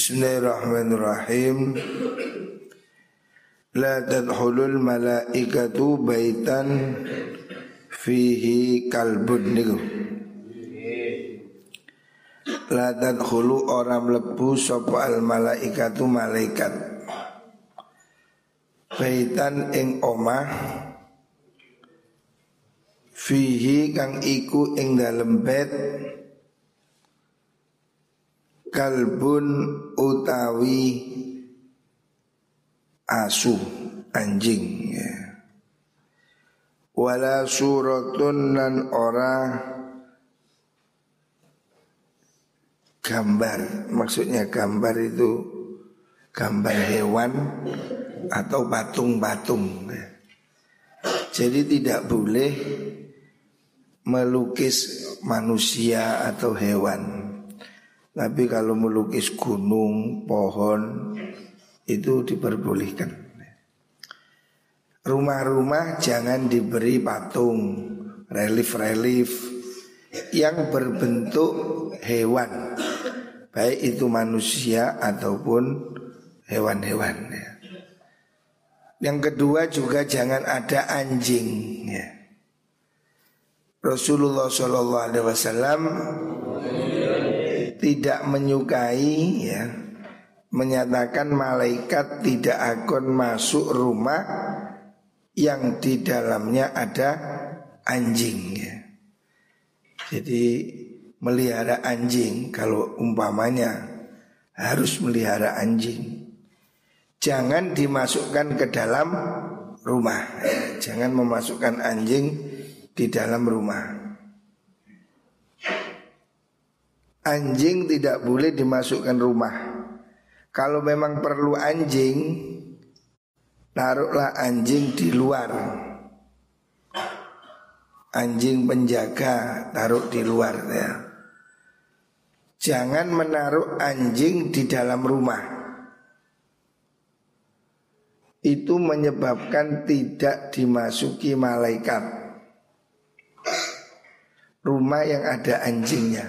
Bismillahirrahmanirrahim. La tadkhulul malaikatu baitan fihi kalbun niku. La tadkhulu orang lebu sapa al malaikatu malaikat. Baitan ing omah Fihi kang iku ing dalem bait kalbun utawi asu anjing ya. wala suratun nan ora gambar maksudnya gambar itu gambar hewan atau patung-patung ya. jadi tidak boleh melukis manusia atau hewan tapi kalau melukis gunung, pohon itu diperbolehkan. Rumah-rumah jangan diberi patung, relief-relief yang berbentuk hewan, baik itu manusia ataupun hewan-hewan. Yang kedua juga jangan ada anjing. Ya. Rasulullah Shallallahu Alaihi Wasallam tidak menyukai ya menyatakan malaikat tidak akan masuk rumah yang di dalamnya ada anjing ya. Jadi melihara anjing kalau umpamanya harus melihara anjing. Jangan dimasukkan ke dalam rumah. Ya. Jangan memasukkan anjing di dalam rumah. Anjing tidak boleh dimasukkan rumah. Kalau memang perlu anjing Taruhlah anjing di luar. Anjing penjaga taruh di luar ya. Jangan menaruh anjing di dalam rumah. Itu menyebabkan tidak dimasuki malaikat. Rumah yang ada anjingnya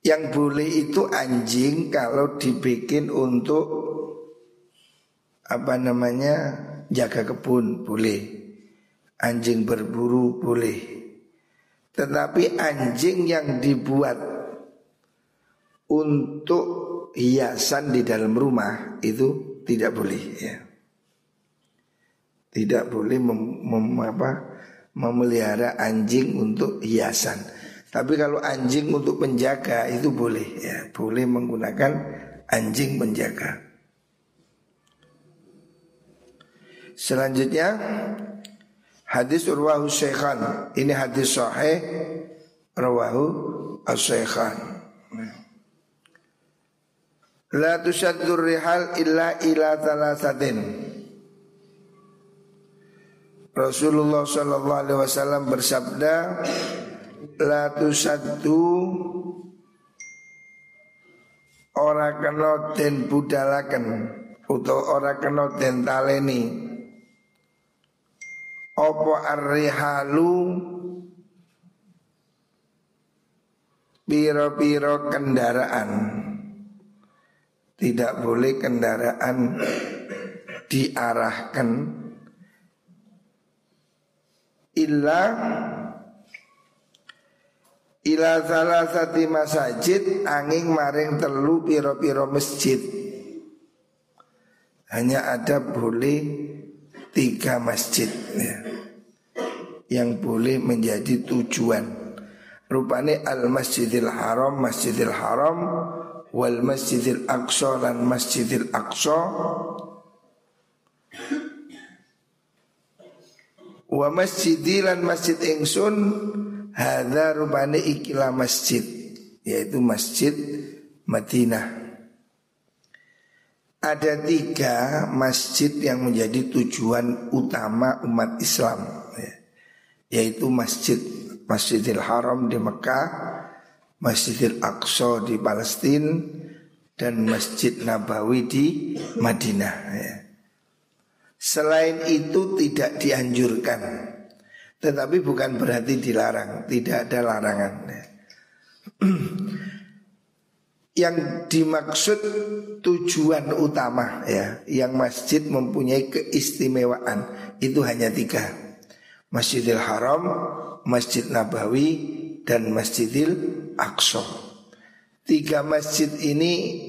yang boleh itu anjing kalau dibikin untuk apa namanya jaga kebun boleh. Anjing berburu boleh. Tetapi anjing yang dibuat untuk hiasan di dalam rumah itu tidak boleh ya. Tidak boleh mem, mem, apa, memelihara anjing untuk hiasan. Tapi kalau anjing untuk penjaga itu boleh ya, boleh menggunakan anjing penjaga. Selanjutnya hadis Urwahu Syekhan. Ini hadis sahih Urwahu Syekhan. La tusaddur rihal illa ila thalathatin. Rasulullah sallallahu alaihi wasallam bersabda la satu ora kena den budalaken utawa ora kena den taleni. Apa arrihalu piro-piro kendaraan? Tidak boleh kendaraan diarahkan illa Ila salah sati masajid angin maring telu piro-piro masjid. Hanya ada boleh tiga masjid ya, Yang boleh menjadi tujuan. Rupanya al-masjidil haram, masjidil haram Wal masjidil aqsa dan masjidil aqsa. Wa masjidilan masjid ingsun Hadza rupane ikilah masjid Yaitu masjid Madinah Ada tiga masjid yang menjadi tujuan utama umat Islam ya. Yaitu masjid Masjidil Haram di Mekah Masjidil Aqsa di Palestina Dan Masjid Nabawi di Madinah ya. Selain itu tidak dianjurkan tetapi bukan berarti dilarang, tidak ada larangan. yang dimaksud tujuan utama ya, yang masjid mempunyai keistimewaan itu hanya tiga. Masjidil Haram, Masjid Nabawi, dan Masjidil Aqsa. Tiga masjid ini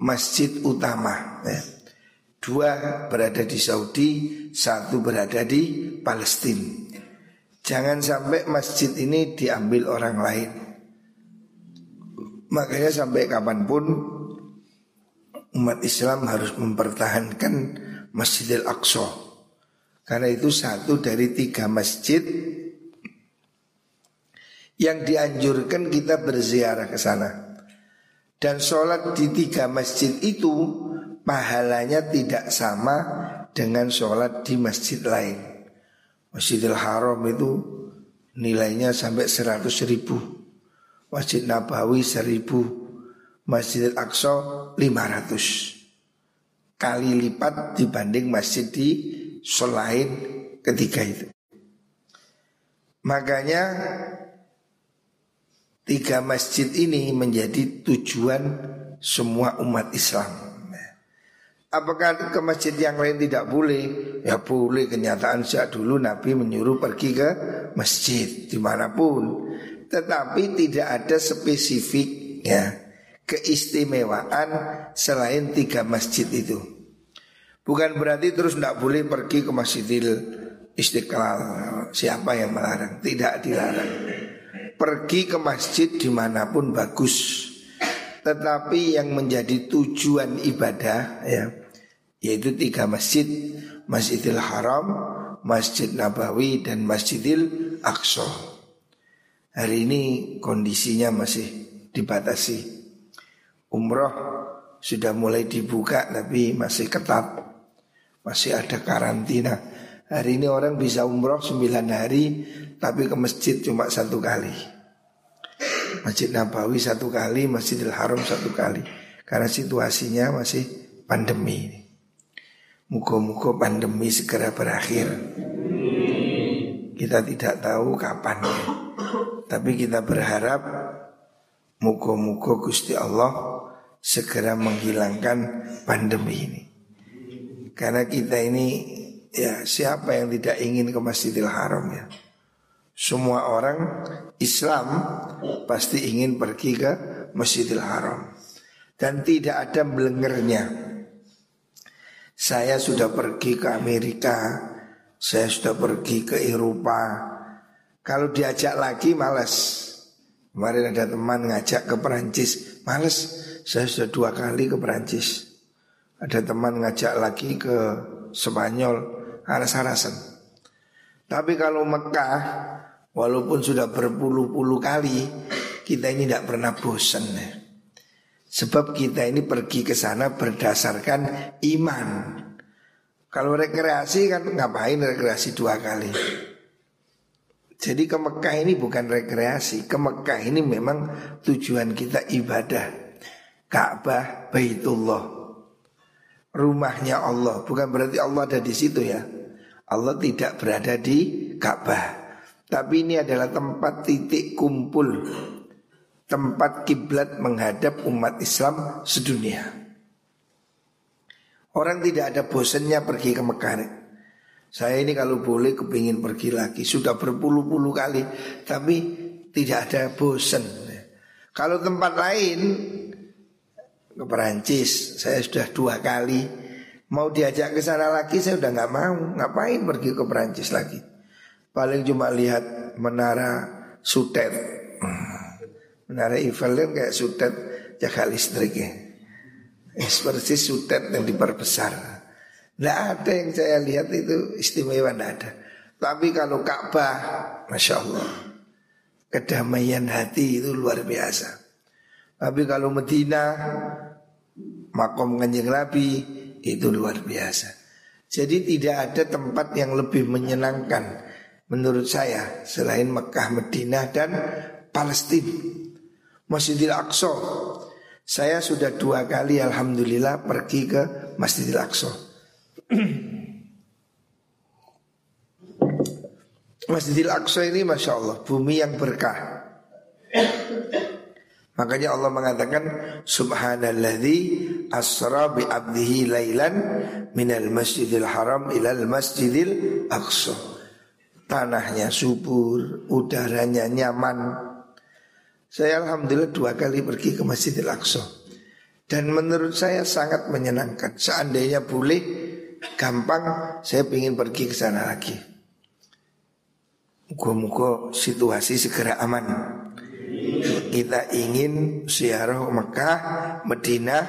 masjid utama. Ya. Dua berada di Saudi, satu berada di Palestina. Jangan sampai masjid ini diambil orang lain. Makanya sampai kapan pun umat Islam harus mempertahankan Masjidil Aqsa. Karena itu satu dari tiga masjid yang dianjurkan kita berziarah ke sana. Dan sholat di tiga masjid itu pahalanya tidak sama dengan sholat di masjid lain. Masjidil Haram itu nilainya sampai seratus ribu. Masjid Nabawi seribu. Masjid Al-Aqsa 500 Kali lipat dibanding masjid di selain ketiga itu. Makanya Tiga masjid ini menjadi tujuan semua umat Islam Apakah ke masjid yang lain tidak boleh? Ya boleh kenyataan sejak dulu Nabi menyuruh pergi ke masjid di mana pun tetapi tidak ada spesifik ya keistimewaan selain tiga masjid itu. Bukan berarti terus tidak boleh pergi ke Masjidil Istiqlal. Siapa yang melarang? Tidak dilarang. Pergi ke masjid di mana pun bagus. Tetapi yang menjadi tujuan ibadah ya yaitu tiga masjid, Masjidil Haram, Masjid Nabawi dan Masjidil Aqsa. Hari ini kondisinya masih dibatasi. Umroh sudah mulai dibuka tapi masih ketat. Masih ada karantina. Hari ini orang bisa umroh 9 hari tapi ke masjid cuma satu kali. Masjid Nabawi satu kali, Masjidil Haram satu kali. Karena situasinya masih pandemi ini. Muka-muka pandemi segera berakhir. Kita tidak tahu kapan. Tapi kita berharap Muka-muka Gusti Allah segera menghilangkan pandemi ini Karena kita ini ya siapa yang tidak ingin ke Masjidil Haram ya Semua orang Islam pasti ingin pergi ke Masjidil Haram Dan tidak ada belengernya Saya sudah pergi ke Amerika Saya sudah pergi ke Eropa kalau diajak lagi males. Kemarin ada teman ngajak ke Perancis, males. Saya sudah dua kali ke Perancis. Ada teman ngajak lagi ke Spanyol, aras-arasan. Tapi kalau Mekah, walaupun sudah berpuluh-puluh kali, kita ini tidak pernah bosan. Ya. Sebab kita ini pergi ke sana berdasarkan iman. Kalau rekreasi kan ngapain rekreasi dua kali? Jadi ke Mekah ini bukan rekreasi. Ke Mekah ini memang tujuan kita ibadah. Ka'bah Baitullah. Rumahnya Allah. Bukan berarti Allah ada di situ ya. Allah tidak berada di Ka'bah. Tapi ini adalah tempat titik kumpul Tempat kiblat menghadap umat Islam sedunia. Orang tidak ada bosannya pergi ke Mekah. Saya ini kalau boleh kepingin pergi lagi. Sudah berpuluh-puluh kali Tapi tidak ada bosan. Kalau tempat lain Ke Perancis Saya sudah dua kali. Mau diajak ke sana lagi saya udah nggak mau. Ngapain pergi ke Perancis lagi? Paling cuma lihat menara Sutet Menara Eiffel kan kayak Sutet jaga listriknya Seperti Sutet yang diperbesar tidak ada yang saya lihat itu istimewa tidak ada. Tapi kalau Ka'bah, masya Allah, kedamaian hati itu luar biasa. Tapi kalau Medina, makom kanjeng Nabi itu luar biasa. Jadi tidak ada tempat yang lebih menyenangkan menurut saya selain Mekah, Medina dan Palestina. Masjidil Aqsa. Saya sudah dua kali alhamdulillah pergi ke Masjidil Aqsa. Masjidil Aqsa ini Masya Allah Bumi yang berkah Makanya Allah mengatakan Subhanalladzi asra bi abdihi lailan minal masjidil haram ilal masjidil aqsa. Tanahnya subur, udaranya nyaman. Saya alhamdulillah dua kali pergi ke Masjidil Aqsa. Dan menurut saya sangat menyenangkan. Seandainya boleh gampang saya ingin pergi ke sana lagi. Muka-muka situasi segera aman kita ingin ziarah Mekah, Medina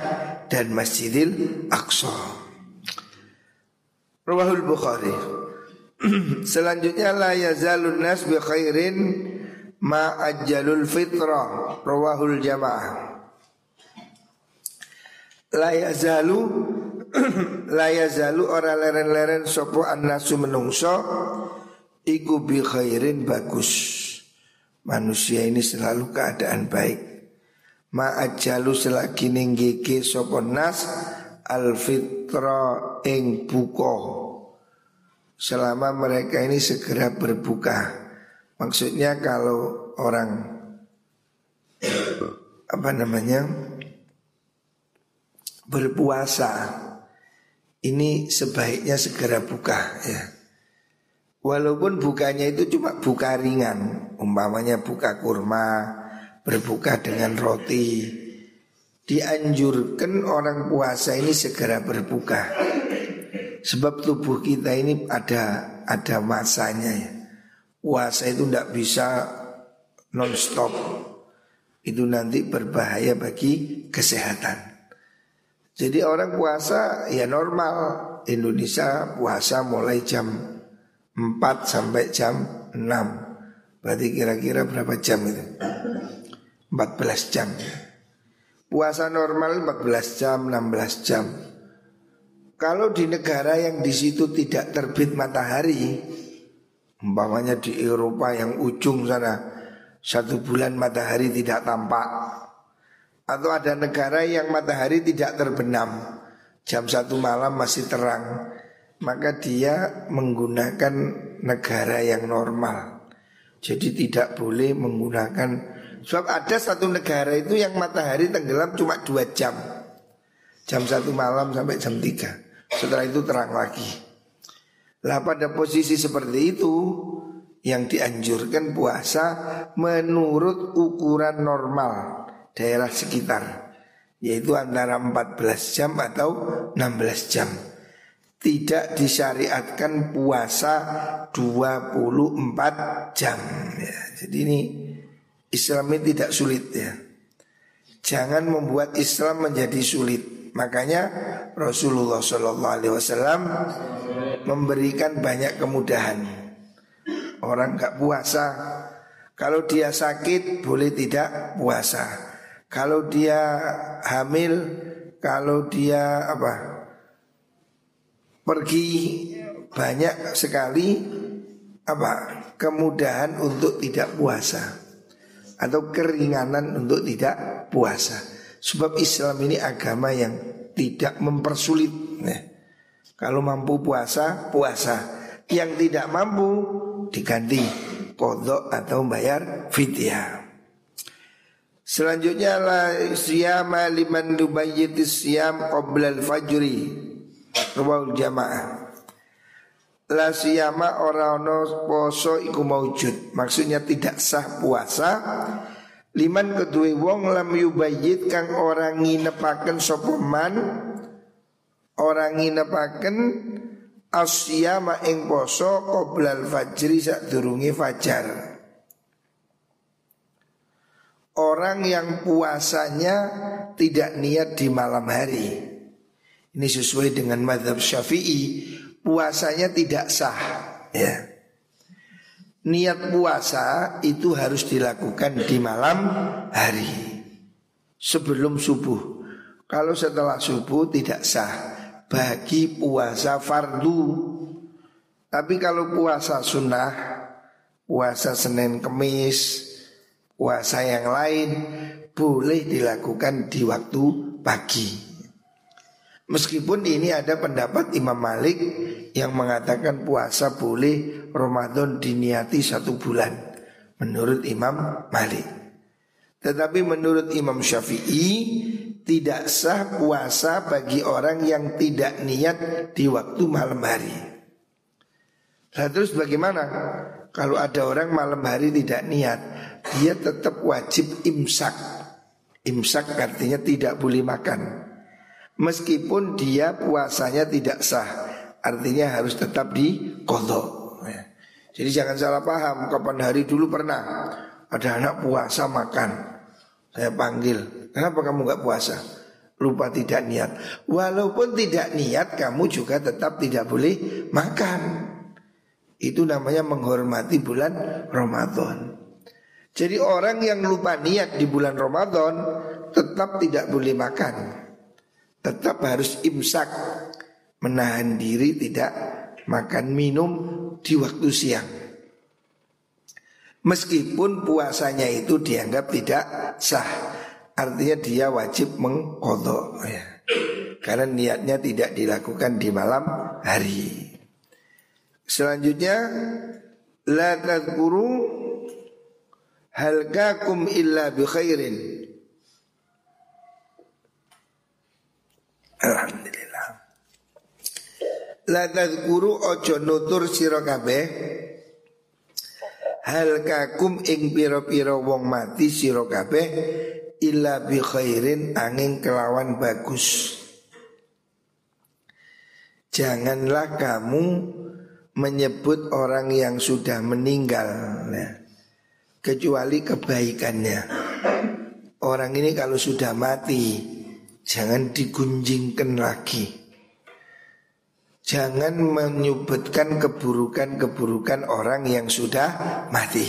dan Masjidil Aqsa. Rawahul Bukhari. Selanjutnya la yazalun nas bi khairin ma ajjalul fitrah. Rawahul Jamaah. La yazalu la yazalu ora leren-leren sapa annasu menungso iku bi khairin bagus. Manusia ini selalu keadaan baik Ma'ajalu selagi ninggiki soponas Al-fitra ing buko Selama mereka ini segera berbuka Maksudnya kalau orang Apa namanya Berpuasa Ini sebaiknya segera buka ya. Walaupun bukanya itu cuma buka ringan Umpamanya buka kurma Berbuka dengan roti Dianjurkan orang puasa ini segera berbuka. Sebab tubuh kita ini ada ada masanya ya Puasa itu tidak bisa non-stop. Itu nanti berbahaya bagi kesehatan. Jadi orang puasa ya normal. Indonesia puasa mulai jam 4 sampai jam 6 Berarti kira-kira berapa jam itu? 14 jam. Puasa normal 14 jam, 16 jam. Kalau di negara yang di situ tidak terbit matahari Umpamanya di Eropa yang ujung sana Satu bulan matahari tidak tampak Atau ada negara yang matahari tidak terbenam Jam satu malam masih terang maka dia menggunakan negara yang normal. Jadi tidak boleh menggunakan sebab ada satu negara itu yang matahari tenggelam cuma dua jam. Jam satu malam sampai jam tiga. Setelah itu terang lagi. Lah pada posisi seperti itu yang dianjurkan puasa menurut ukuran normal daerah sekitar yaitu antara 14 jam atau 16 jam tidak disyariatkan puasa 24 jam ya. Jadi ini Islam ini tidak sulit ya. Jangan membuat Islam menjadi sulit. Makanya Rasulullah Shallallahu Alaihi Wasallam memberikan banyak kemudahan. Orang nggak puasa, kalau dia sakit boleh tidak puasa. Kalau dia hamil, kalau dia apa pergi banyak sekali apa kemudahan untuk tidak puasa atau keringanan untuk tidak puasa. Sebab Islam ini agama yang tidak mempersulit. Nah, kalau mampu puasa, puasa. Yang tidak mampu diganti kodok atau bayar fidyah. Selanjutnya la siyama liman nubayyitis siyam qabla al-fajri Rawal jamaah La siyama ora ono poso iku maujud Maksudnya tidak sah puasa Liman kedua wong lam yubayit kang orang nginepaken sopoman Orang nginepaken asyama ing poso qoblal fajri sak durungi fajar. Orang yang puasanya tidak niat di malam hari. Ini sesuai dengan madhab syafi'i. Puasanya tidak sah ya. Niat puasa itu harus dilakukan di malam hari. Sebelum subuh. Kalau setelah subuh tidak sah. Bagi puasa fardu. Tapi kalau puasa sunnah Puasa Senin Kemis Puasa yang lain Boleh dilakukan di waktu pagi Meskipun ini ada pendapat Imam Malik yang mengatakan puasa boleh Ramadan diniati satu bulan menurut Imam Malik. Tetapi menurut Imam Syafi'i tidak sah puasa bagi orang yang tidak niat di waktu malam hari. Nah terus bagaimana? Kalau ada orang malam hari tidak niat, dia tetap wajib imsak. Imsak artinya tidak boleh makan. Meskipun dia puasanya tidak sah, artinya harus tetap di kodok. Ya. Jadi jangan salah paham. Kapan hari dulu pernah ada anak puasa makan, saya panggil, kenapa kamu nggak puasa? Lupa tidak niat. Walaupun tidak niat, kamu juga tetap tidak boleh makan. Itu namanya menghormati bulan Ramadan. Jadi orang yang lupa niat di bulan Ramadan tetap tidak boleh makan tetap harus imsak menahan diri tidak makan minum di waktu siang. Meskipun puasanya itu dianggap tidak sah, artinya dia wajib mengkodok ya. Karena niatnya tidak dilakukan di malam hari. Selanjutnya la tadkuru halkakum illa bi khairin Alhamdulillah. La tadkuru ojo nutur sira kabeh hal kakum ing pira-pira wong mati sira kabeh illa bi khairin angin kelawan bagus. Janganlah kamu menyebut orang yang sudah meninggal nah, kecuali kebaikannya. Orang ini kalau sudah mati Jangan digunjingkan lagi. Jangan menyebutkan keburukan-keburukan orang yang sudah mati.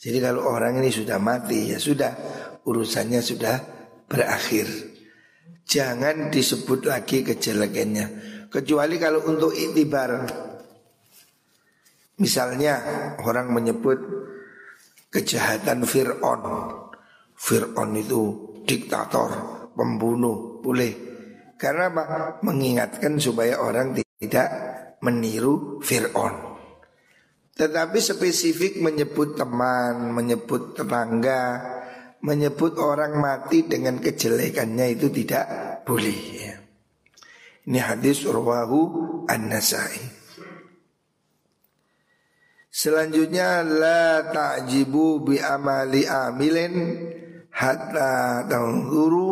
Jadi kalau orang ini sudah mati ya sudah Urusannya sudah berakhir. Jangan disebut lagi kejelekannya Kecuali kalau untuk itibar. Misalnya orang menyebut kejahatan Fir'aun. Fir'aun itu diktator pembunuh boleh karena apa? Mengingatkan supaya orang tidak meniru Fir'aun Tetapi spesifik menyebut teman, menyebut tetangga Menyebut orang mati dengan kejelekannya itu tidak boleh ya. Ini hadis Urwahu An-Nasai Selanjutnya La ta'jibu bi amali amilin Hatta tanzuru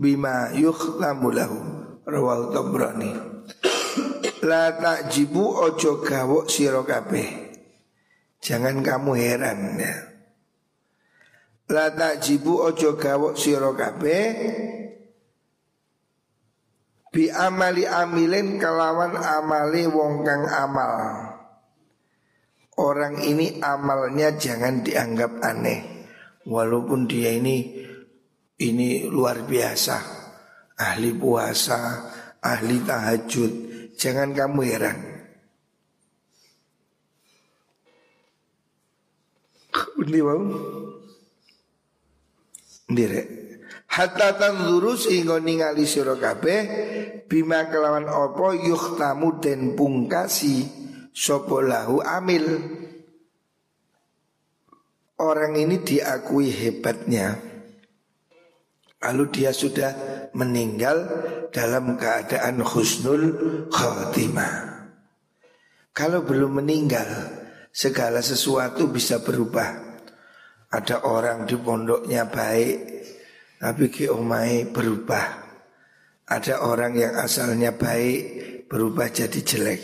bima yukhlamu lahu. Rawal tabrani. La takjibu ojo gawok sira kabeh. Jangan kamu heran ya. La takjibu ojo gawok sira kabeh. Bi amali amilin kelawan amali wong kang amal. Orang ini amalnya jangan dianggap aneh. Walaupun dia ini ini luar biasa. Ahli puasa Ahli tahajud. Jangan kamu heran. Ini mau Direk Hatta tanzuru sehingga ningali sira kabeh bima kelawan apa yuhtamu den pungkasi sapa lahu amil. Orang ini diakui hebatnya Lalu dia sudah meninggal dalam keadaan husnul khatimah. Kalau belum meninggal, segala sesuatu bisa berubah. Ada orang di pondoknya baik, tapi ke omai berubah. Ada orang yang asalnya baik, berubah jadi jelek.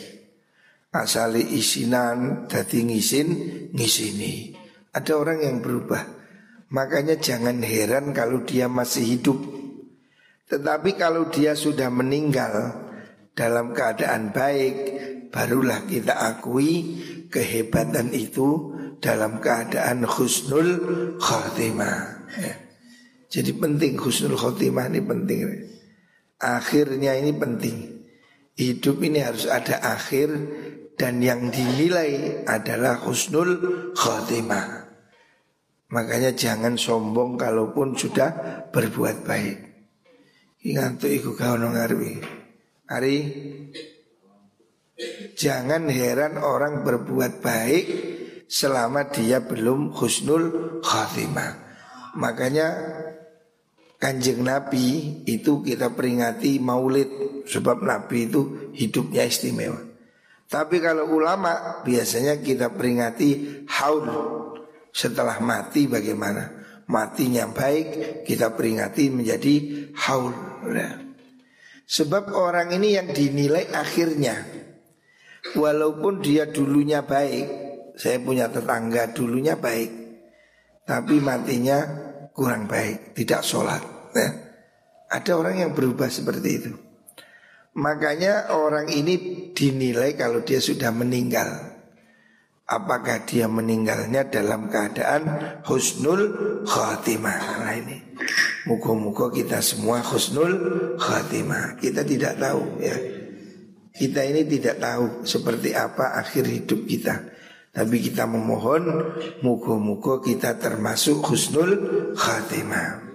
Asali isinan, dadi ngisin, ngisini. Ada orang yang berubah. Makanya jangan heran kalau dia masih hidup Tetapi kalau dia sudah meninggal dalam keadaan baik Barulah kita akui kehebatan itu dalam keadaan khusnul khotimah ya. Jadi penting khusnul khotimah ini penting Akhirnya ini penting Hidup ini harus ada akhir dan yang dinilai adalah husnul khotimah. Makanya jangan sombong kalaupun sudah berbuat baik. Ingat iku kau nongarwi. Ari, jangan heran orang berbuat baik selama dia belum husnul khatimah. Makanya kanjeng Nabi itu kita peringati maulid Sebab Nabi itu hidupnya istimewa Tapi kalau ulama biasanya kita peringati haul Setelah mati bagaimana Matinya baik kita peringati menjadi haul nah. Sebab orang ini yang dinilai akhirnya Walaupun dia dulunya baik Saya punya tetangga dulunya baik tapi matinya kurang baik, tidak sholat. Ya. Ada orang yang berubah seperti itu. Makanya orang ini dinilai kalau dia sudah meninggal. Apakah dia meninggalnya dalam keadaan husnul khatimah? Nah ini Muka-muka kita semua husnul khatimah. Kita tidak tahu ya. Kita ini tidak tahu seperti apa akhir hidup kita. Tapi kita memohon Muka-muka kita termasuk husnul khatimah.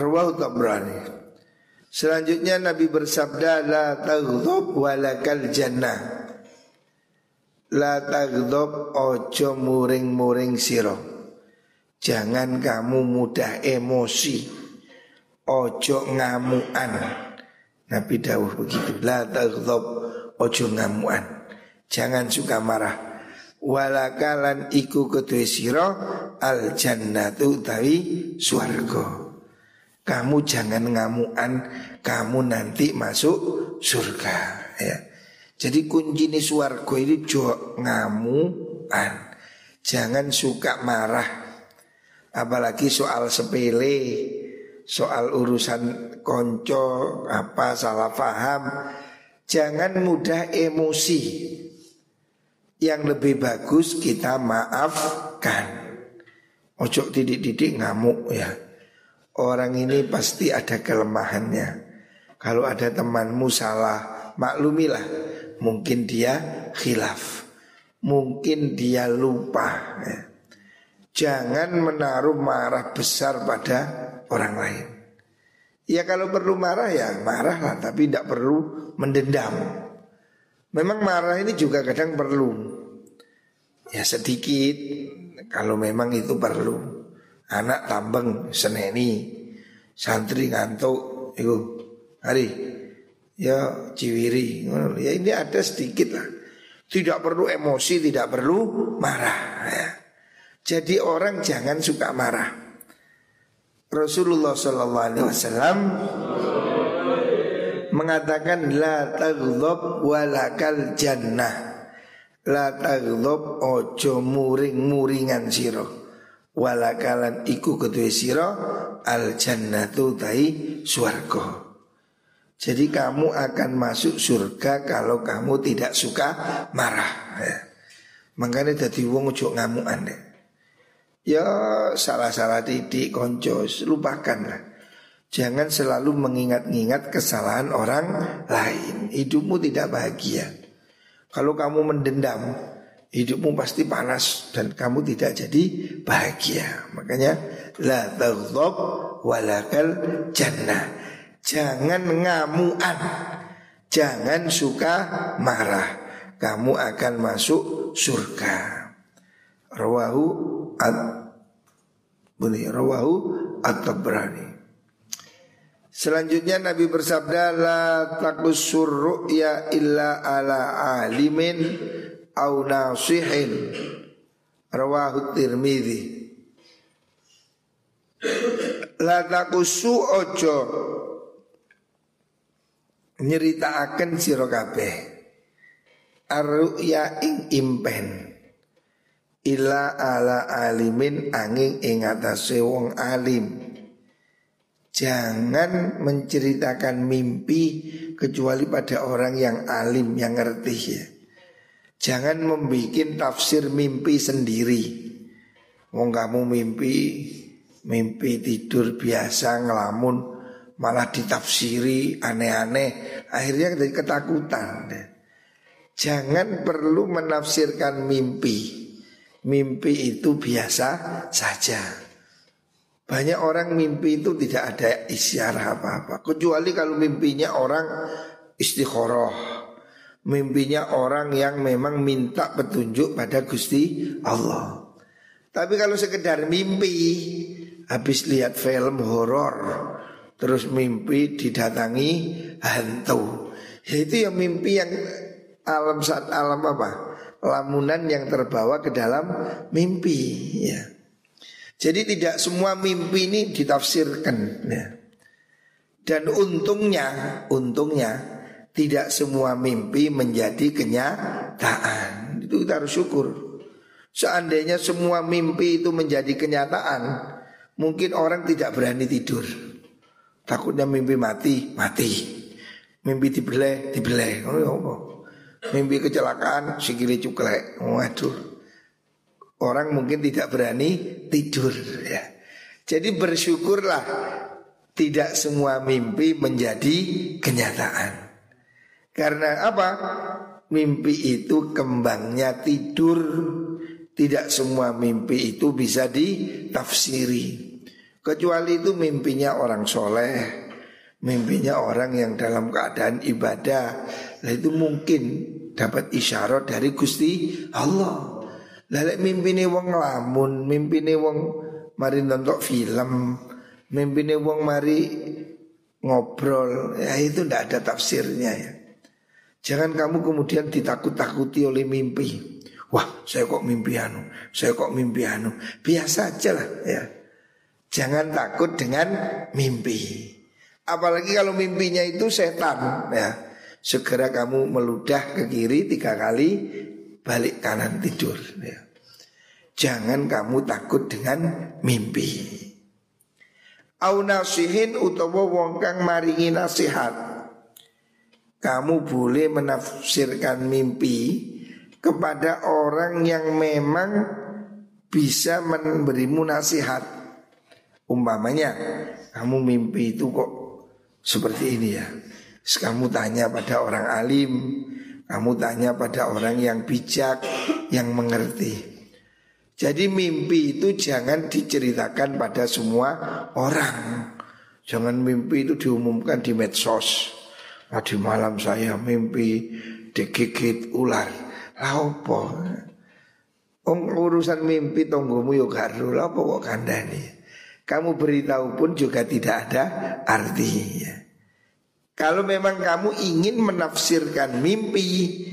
Arwah Tabrani. Selanjutnya Nabi bersabda La taghdab walakal jannah La taghdab ojo muring-muring siro Jangan kamu mudah emosi. Ojo ngamuan Nabi dawuh begitu. La taghdab ojo ngamuan Jangan suka marah. Walakalan iku kedua siro Al jannatu tawi suargo Kamu jangan ngamuan Kamu nanti masuk surga. Ya. Jadi kunci ini suargo ini jo ngamuan Jangan suka marah Apalagi soal sepele Soal urusan konco Apa salah paham Jangan mudah emosi yang lebih bagus kita maafkan. Ojo didik-didik ngamuk ya. Orang ini pasti ada kelemahannya. Kalau ada temanmu salah, maklumilah. Mungkin dia khilaf. Mungkin dia lupa ya. Jangan menaruh marah besar pada orang lain. Ya kalau perlu marah ya marahlah tapi tidak perlu mendendam. Memang marah ini juga kadang perlu Ya sedikit Kalau memang itu perlu Anak tambeng seneni Santri ngantuk Itu hari Ya ciwiri Ya ini ada sedikit lah Tidak perlu emosi Tidak perlu marah ya. Jadi orang jangan suka marah Rasulullah SAW mengatakan la taghdab walakal jannah. La taghdab ojo muring-muringan siro Walakalan iku kedua siro al jannatu tai swarga. Jadi kamu akan masuk surga kalau kamu tidak suka marah. Ya. Makanya jadi wong ojo ngamuan deh. Ya salah-salah titik konco lupakanlah. Jangan selalu mengingat-ingat kesalahan orang lain. Hidupmu tidak bahagia. Kalau kamu mendendam, hidupmu pasti panas dan kamu tidak jadi bahagia. Makanya la taghdab walakal jannah. Jangan ngamuan. Jangan suka marah. Kamu akan masuk surga. Rawahu at Boleh rawahu at-Tabrani. Selanjutnya Nabi bersabda la takusur ru'ya illa ala alimin au nasihin rawahu Tirmidzi La takusu ojo nyeritakake sira kabeh arruya ing impen illa ala alimin angin ing atase wong alim Jangan menceritakan mimpi kecuali pada orang yang alim, yang ngerti ya. Jangan membuat tafsir mimpi sendiri. Wong kamu mimpi, mimpi tidur biasa ngelamun, malah ditafsiri aneh-aneh, akhirnya jadi ketakutan. Jangan perlu menafsirkan mimpi. Mimpi itu biasa saja. Banyak orang mimpi itu tidak ada isyarah apa-apa Kecuali kalau mimpinya orang istikharah Mimpinya orang yang memang minta petunjuk pada Gusti Allah Tapi kalau sekedar mimpi, habis lihat film horor, terus mimpi didatangi hantu. Itu yang mimpi yang alam saat alam apa? Lamunan yang terbawa ke dalam mimpi ya. Jadi tidak semua mimpi ini ditafsirkan ya. Dan untungnya, untungnya tidak semua mimpi menjadi kenyataan. Itu kita harus syukur. Seandainya semua mimpi itu menjadi kenyataan, mungkin orang tidak berani tidur. Takutnya mimpi mati, mati. Mimpi dibeleh. Oh, ya. Mimpi kecelakaan, sikili cuklek. Waduh. Orang mungkin tidak berani tidur ya. Jadi bersyukurlah tidak semua mimpi menjadi kenyataan. Karena apa? Mimpi itu kembangnya tidur tidak semua mimpi itu bisa ditafsiri Kecuali itu mimpinya orang soleh Mimpinya orang yang dalam keadaan ibadah. Nah itu mungkin dapat isyarat dari Gusti Allah. Lalu mimpi ini wong lamun Mimpi ini wong mari nonton film Mimpi ini wong mari ngobrol Ya itu tidak ada tafsirnya ya. Jangan kamu kemudian ditakut-takuti oleh mimpi. Wah saya kok mimpi anu Saya kok mimpi anu. Biasa aja lah ya Jangan takut dengan mimpi Apalagi kalau mimpinya itu setan ya Segera kamu meludah ke kiri tiga kali Balik kanan tidur ya. Jangan kamu takut dengan mimpi Au nasihin utawa wong kang maringi nasihat Kamu boleh menafsirkan mimpi kepada orang yang memang bisa memberimu nasihat. Umpamanya kamu mimpi itu kok seperti ini ya. Terus kamu tanya pada orang alim, kamu tanya pada orang yang bijak, yang mengerti. Jadi mimpi itu jangan diceritakan pada semua orang. Jangan mimpi itu diumumkan di medsos. Tadi malam saya mimpi digigit ular. Apa? Om urusan mimpi tonggomu yo garu apa kok kandani. Kamu beritahu pun juga tidak ada artinya. Kalau memang kamu ingin menafsirkan mimpi,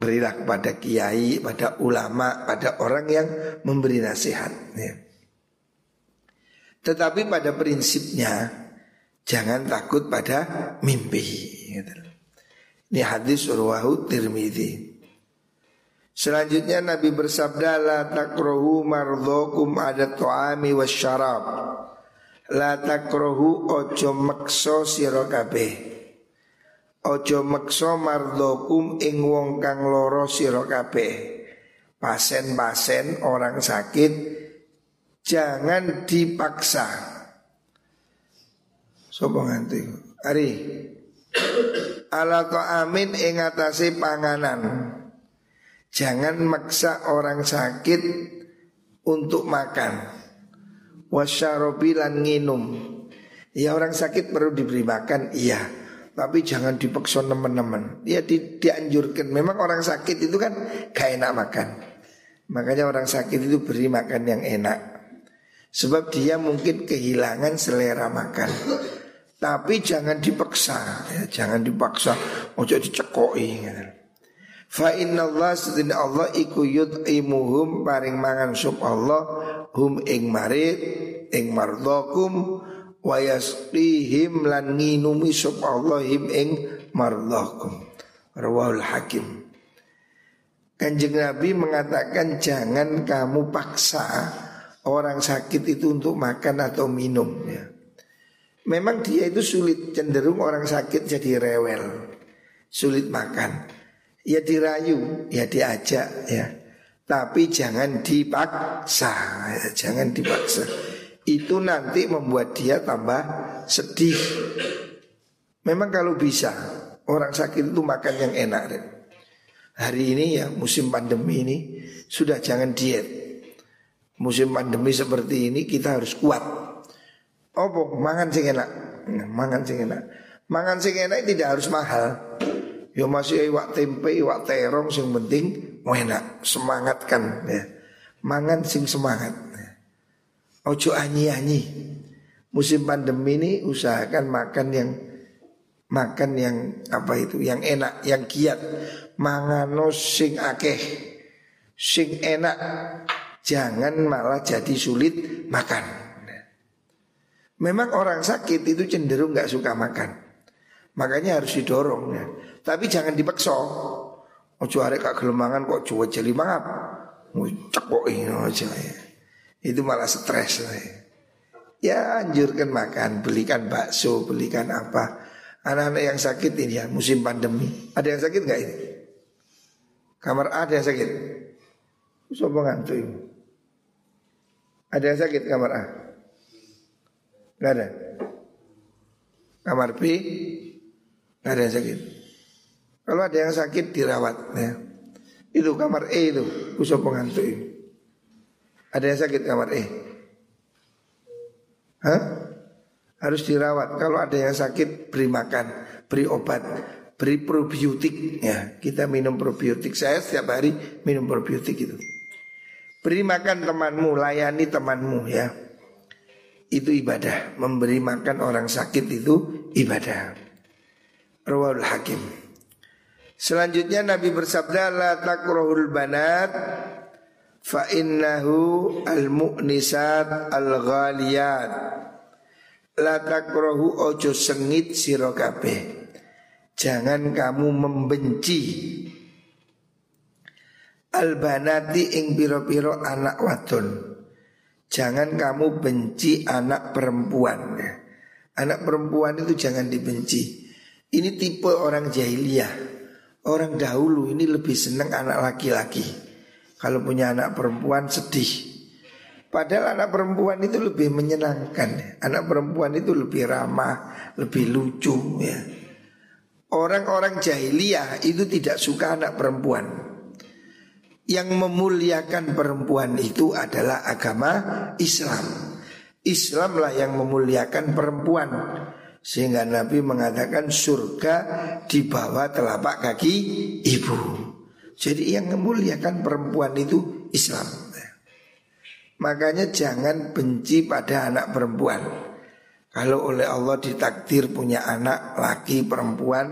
berilah kepada kiai, pada ulama, pada orang yang memberi nasihat. Ya. Tetapi pada prinsipnya jangan takut pada mimpi. Gitu. Ini hadis urwahu tirmidhi. Selanjutnya Nabi bersabda la takrohu mardhokum ada to'ami wasyarab. La takrohu ojo mekso sirokabe Ojo mekso mardhokum ing wong kang loro sirokabe Pasen-pasen orang sakit Jangan dipaksa. Sopo nganti? Ari. Ala amin ing panganan Jangan maksa orang sakit untuk makan. Wasyarobi lan nginum. Ya orang sakit perlu diberi makan, iya. Tapi jangan dipaksa teman-teman. Ya di, dianjurkan. Memang orang sakit itu kan gak enak makan. Makanya orang sakit itu beri makan yang enak. Sebab dia mungkin kehilangan selera makan. Tapi jangan dipaksa, ya, jangan dipaksa. Ojo dicekoi. Gitu. Fa inna Allah sedina Allah iku yud'imuhum paring mangan sup Allah hum ing marid ing mardokum wa yasqihim lan nginumi sup Allah him ing mardokum. Rawahul hakim. Kanjeng Nabi mengatakan jangan kamu paksa orang sakit itu untuk makan atau minum. Ya. Memang dia itu sulit cenderung orang sakit jadi rewel Sulit makan Ya dirayu, ya diajak ya. Tapi jangan dipaksa, ya, jangan dipaksa. Itu nanti membuat dia tambah sedih. Memang kalau bisa orang sakit itu makan yang enak. Hari ini ya musim pandemi ini sudah jangan diet. Musim pandemi seperti ini kita harus kuat. Oh, mangan sing enak. Nah, mangan sing enak. Mangan sing enak tidak harus mahal. Ya masih iwak tempe, iwak terong yang penting enak, semangatkan ya. mangan sing semangat. Ojo anyi-anyi. Musim pandemi ini usahakan makan yang makan yang apa itu yang enak, yang giat. Mangano sing akeh, sing enak. Jangan malah jadi sulit makan. Memang orang sakit itu cenderung nggak suka makan. Makanya harus didorong ya. Tapi jangan dipaksa. Ojo arek kak gelemangan kok cuwa jeli mangap. Cekok ini aja ya. Itu malah stres lah ya. Ya anjurkan makan, belikan bakso, belikan apa. Anak-anak yang sakit ini ya musim pandemi. Ada yang sakit nggak ini? Kamar A ada yang sakit? Sopo ngantuk ini? Ada yang sakit kamar A? Gak ada. Kamar B Gak ada yang sakit. Kalau ada yang sakit dirawat ya. Itu kamar E itu, usah pengantuk itu. Ada yang sakit kamar E? Hah? Harus dirawat. Kalau ada yang sakit beri makan, beri obat, beri probiotik ya. Kita minum probiotik. Saya setiap hari minum probiotik itu. Beri makan temanmu, layani temanmu ya. Itu ibadah. Memberi makan orang sakit itu ibadah. Rawal Hakim. Selanjutnya Nabi bersabda la takrohul banat fa innahu al mu'nisat al ghaliyat. La takrohu ojo sengit sira Jangan kamu membenci Albanati ing piro-piro anak wadon. Jangan kamu benci anak perempuan. Anak perempuan itu jangan dibenci. Ini tipe orang jahiliyah Orang dahulu ini lebih senang anak laki-laki. Kalau punya anak perempuan sedih. Padahal anak perempuan itu lebih menyenangkan. Anak perempuan itu lebih ramah Lebih lucu ya. Orang-orang jahiliyah itu tidak suka anak perempuan. Yang memuliakan perempuan itu adalah agama Islam. Islamlah yang memuliakan perempuan. Sehingga Nabi mengatakan surga di bawah telapak kaki ibu. Jadi yang memuliakan perempuan itu Islam. Makanya jangan benci pada anak perempuan. Kalau oleh Allah ditakdir punya anak laki perempuan,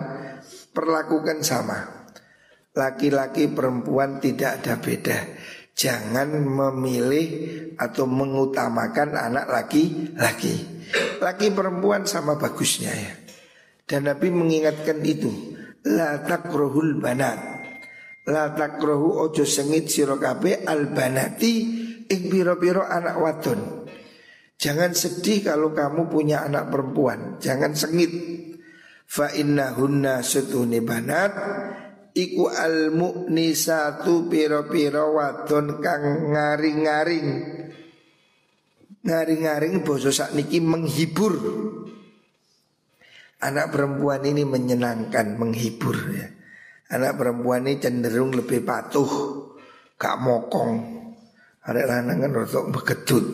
perlakukan sama laki-laki perempuan tidak ada beda. Jangan memilih atau mengutamakan anak laki-laki. Laki perempuan sama bagusnya ya. Dan Nabi mengingatkan itu. La takrohul banat. La takrohu ojo sengit sirokabe al banati ing piro-piro anak wadon. Jangan sedih kalau kamu punya anak perempuan. Jangan sengit. Fa hunna sutuni banat iku al mu'nisatu piro-piro wadon kang ngaring-ngaring. Ngaring-ngaring boso niki menghibur. Anak perempuan ini menyenangkan menghibur ya. Anak perempuan ini cenderung lebih patuh gak mokong. Ada lanang kan rotok begedut.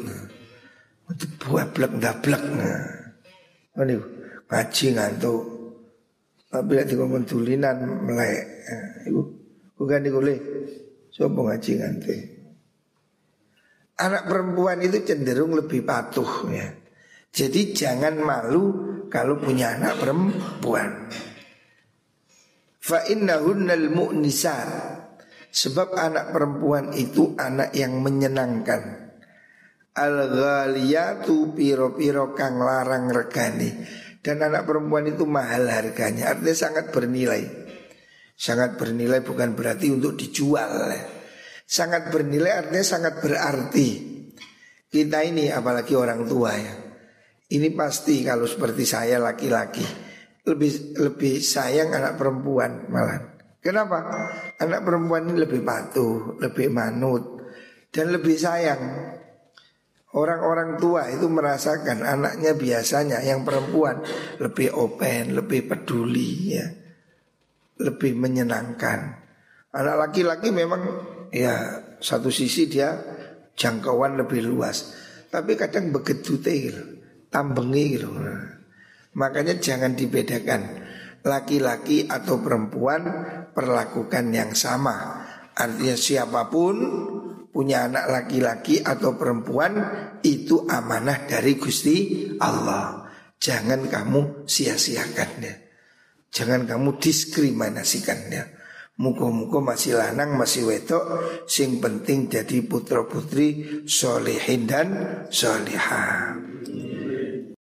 Buah blek dablek nah. ngaji ngantuk tapi lek dikon tulinan melek. Iku bukan dikule. Coba ngaji nganti. Anak perempuan itu cenderung lebih patuh ya. Jadi jangan malu kalau punya anak perempuan. Fa innahunnal mu'nisat. Sebab anak perempuan itu anak yang menyenangkan. Al-ghaliyatu piro-piro kang larang regani dan anak perempuan itu mahal harganya. Artinya sangat bernilai. Sangat bernilai bukan berarti untuk dijual. Sangat bernilai artinya sangat berarti. Kita ini apalagi orang tua ya. Ini pasti kalau seperti saya laki-laki. Lebih lebih sayang anak perempuan malah. Kenapa? Anak perempuan ini lebih patuh, lebih manut Dan lebih sayang Orang-orang tua itu merasakan anaknya biasanya yang perempuan lebih open, lebih peduli ya. Lebih menyenangkan. Anak laki-laki memang ya satu sisi dia jangkauan lebih luas. Tapi kadang begitu tel, tambengi gitu. Makanya jangan dibedakan laki-laki atau perempuan perlakukan yang sama. Artinya siapa pun punya anak laki-laki atau perempuan itu amanah dari Gusti Allah. Jangan kamu sia-siakannya. Jangan kamu diskriminasikannya. Muka-muka masih lanang, masih wetok Sing penting jadi putra putri solehin dan solehah